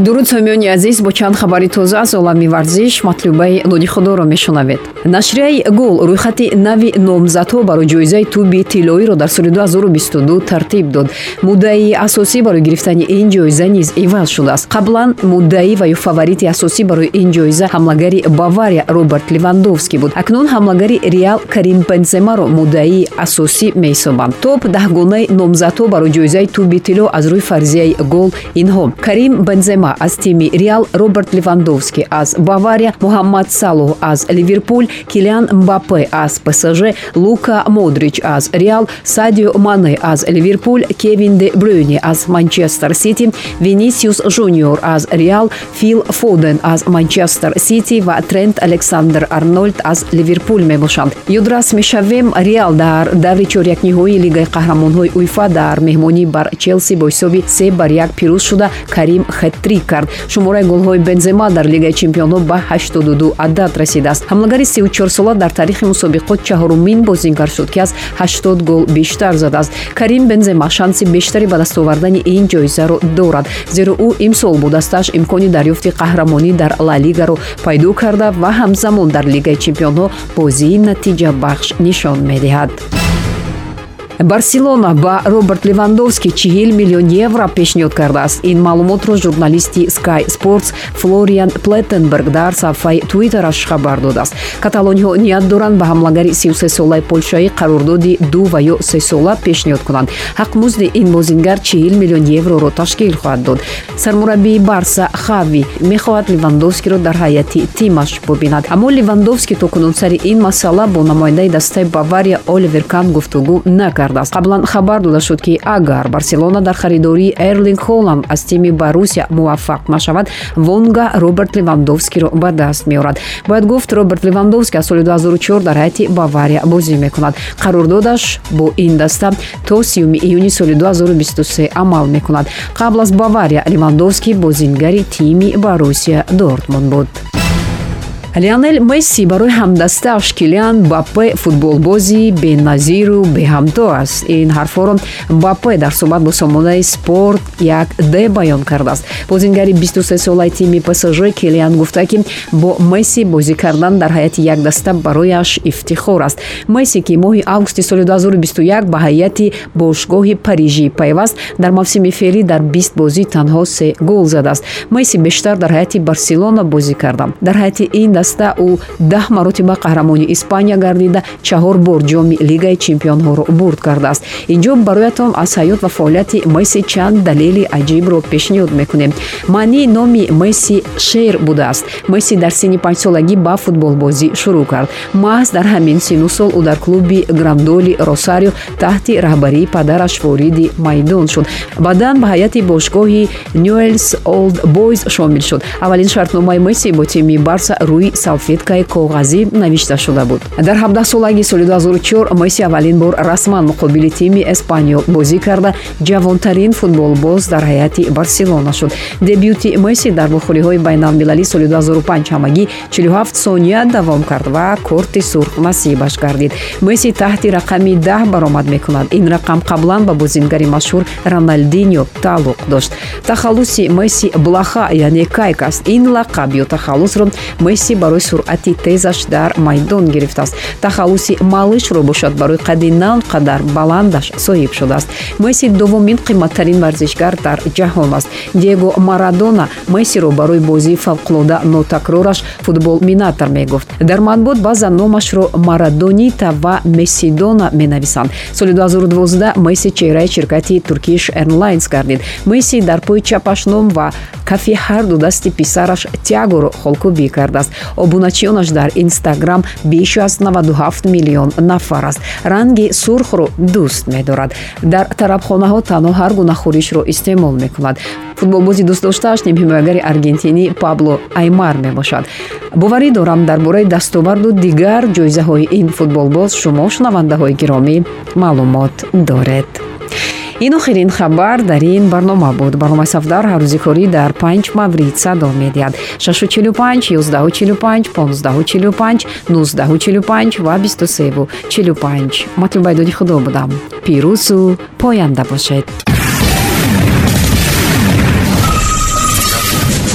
дуруд сомиёни азиз бо чанд хабари тоза аз олами варзиш матлубаи нони худоро мешунавед. Нашрияи гол рӯйхати нави номзадҳо барои ҷоизаи туби тиллоиро дар соли 2022 тартиб дод. Муддаии асосӣ барои гирифтани ин ҷоиза низ иваз шудааст. Қаблан муддаӣ ва ё фаворити асосӣ барои ин ҷоиза ҳамлагари бавария роберт левандовский буд. Акнун ҳамлагари реал карим бенземаро муддаии асосӣ меҳисобанд топ даҳгонаи номзадҳо барои ҷоизаи туби тилло аз рӯи фарзияи гол инҳо. Карим бензема бензема аз тими реал роберт левандовский аз бавария муҳаммад салоҳ аз ливерпул килиан мбапе аз псж лука модрич аз реал садио мане аз ливерпул кевин де брюни аз манчестер сити винисиус жуниор аз реал фил фоден аз манчестер сити ва трент александр арнольд аз ливерпул мебошанд. Юдрас мешавем реал дар даври чорякниҳоии лигаи қаҳрамонҳои уефа дар меҳмонӣ бар челси бо ҳисоби се бар як пирӯз шуда карим хетри тасдиқ кард. Шумораи голҳои бензема дар лигаи чемпионҳо ба 82 адад расидааст. Ҳамлагари 34сола дар таърихи мусобиқот чаҳорумин бозингар шуд ки аз 80 гол бештар задааст. Карим бензема шанси бештари ба даст овардани ин ҷоизаро дорад. Зеро ӯ имсол бо дастааш имкони дарёфти қаҳрамонӣ дар ла лигаро пайдо карда ва ҳамзамон дар лигаи чемпионҳо бозии натиҷабахш нишон медиҳад барселона ба роберт левандовский чил миллион евро пешниҳод кардааст. Ин маълумотро журналисти sky sports флориан плеттенберг дар сафҳаи твиттераш хабар додааст. Каталониҳо ният доранд ба ҳамлагари 33солаи полшоӣ қарордоди ду ва ё сесола пешниҳод кунанд. Ҳақмузди ин бозингар чил миллион евроро ташкил хоҳад дод. Сармураббии барса хави мехоҳад левандовскиро дар ҳайати тимаш бубинад аммо левандовский то кунун сари ин масъала бо намояндаи дастаи бавария оливер кан гуфтугӯ накард кардааст қаблан хабар дода шуд ки агар барселона дар харидории эрлинг холланд аз тими барусия муваффақ нашавад вонга роберт левандовскиро ба даст меорад. Бояд гуфт роберт левандовский аз соли 2004 дар ҳайати бавария бозӣ мекунад. Қарордодаш бо ин даста то сиюми июни соли 2023 амал мекунад. Қабл аз бавария левандовский бозингари тими барусия дортмунд буд леонел месси барои ҳамдастааш килиан бапе футболбози беназиру беҳамто аст. Ин ҳарфҳоро бапе дар суҳбат бо сомонаи спорт як д баён кардааст. Бозингари 23солаи тими псж килиан гуфта ки бо месси бозӣ кардан дар ҳайати якдаста барояш ифтихор аст. Месси ки моҳи августи соли 2021 ба ҳайати бошгоҳи парижӣ пайваст дар мавсими феълӣ дар бист бозӣ танҳо се гол задааст месси бештар дар ҳайати барселона бозӣ карда дар ҳайати ин даста ӯ даҳ маротиба қаҳрамони испания гардида чаҳор бор ҷоми лигаи чемпионҳоро бурд кардааст. Инҷо бароятон аз ҳаёт ва фаъолияти месси чанд далели аҷибро пешниҳод мекунем. Маънии номи месси шер будааст. Месси дар синни панҷсолагӣ ба футболбозӣ шурӯъ кард. Маҳз дар ҳамин сину сол ӯ дар клуби грандоли росарио таҳти раҳбарии падараш вориди майдон шуд. Баъдан ба ҳайати бошгоҳи нюэлс олд бойз шомил шуд. Аввалин шартномаи месси бо тими барса рӯи салфеткаи коғазӣ навишта шуда буд. Дар 17солаги соли 2004 месси аввалин бор расман муқобили тими эспаниол бозӣ карда ҷавонтарин футболбоз дар ҳайати барселона шуд. Дебюти месси дар бохӯриҳои байналмилалӣ соли 2005 ҳамагӣ 47 сония давом кард ва корти сурх насибаш гардид. Месси таҳти рақами даҳ баромад мекунад. Ин рақам қаблан ба бозингари машҳур роналдиньо тааллуқ дошт. Тахаллуси месси блаха яъне кайк аст. Ин лақаб ё тахаллусро месси барои суръати тезаш дар майдон гирифтааст. Тахаллуси малышро бошад барои қадди на он қадар баландаш соҳиб шудааст. месси дуввумин қиматтарин варзишгар дар ҷаҳон аст. Диего марадона мессиро барои бозии фавқулода нотакрораш футбол минатор мегуфт. Дар матбуот баъзан номашро марадонита ва мессидона менависанд. Соли 2012 месси чеҳраи ширкати туркиш эрлайнс гардид. Месси дар пӯи чапаш ном ва кафи ҳарду дасти писараш тиагоро холкӯбӣ кардааст обуначиёнаш дар инстаграм беш аз 97 миллион нафар аст. Ранги сурхро дӯст медорад. Дар тарабхонаҳо танҳо ҳар гуна хӯришро истеъмол мекунад. Футболбози дӯстдоштааш нимҳимоягари аргентинӣ пабло аймар мебошад. Боварӣ дорам дар бораи дастоварду дигар ҷоизаҳои ин футболбоз шумо шунавандаҳои гиромӣ маълумот доред ин охирин хабар дар ин барнома буд. Барномаи сафдар ҳаррӯзи корӣ дар панҷ маврид садо медиҳад. 645 145 1545 1945 ва 2345 матлубайдоди худо будам. Пирӯзу поянда бошед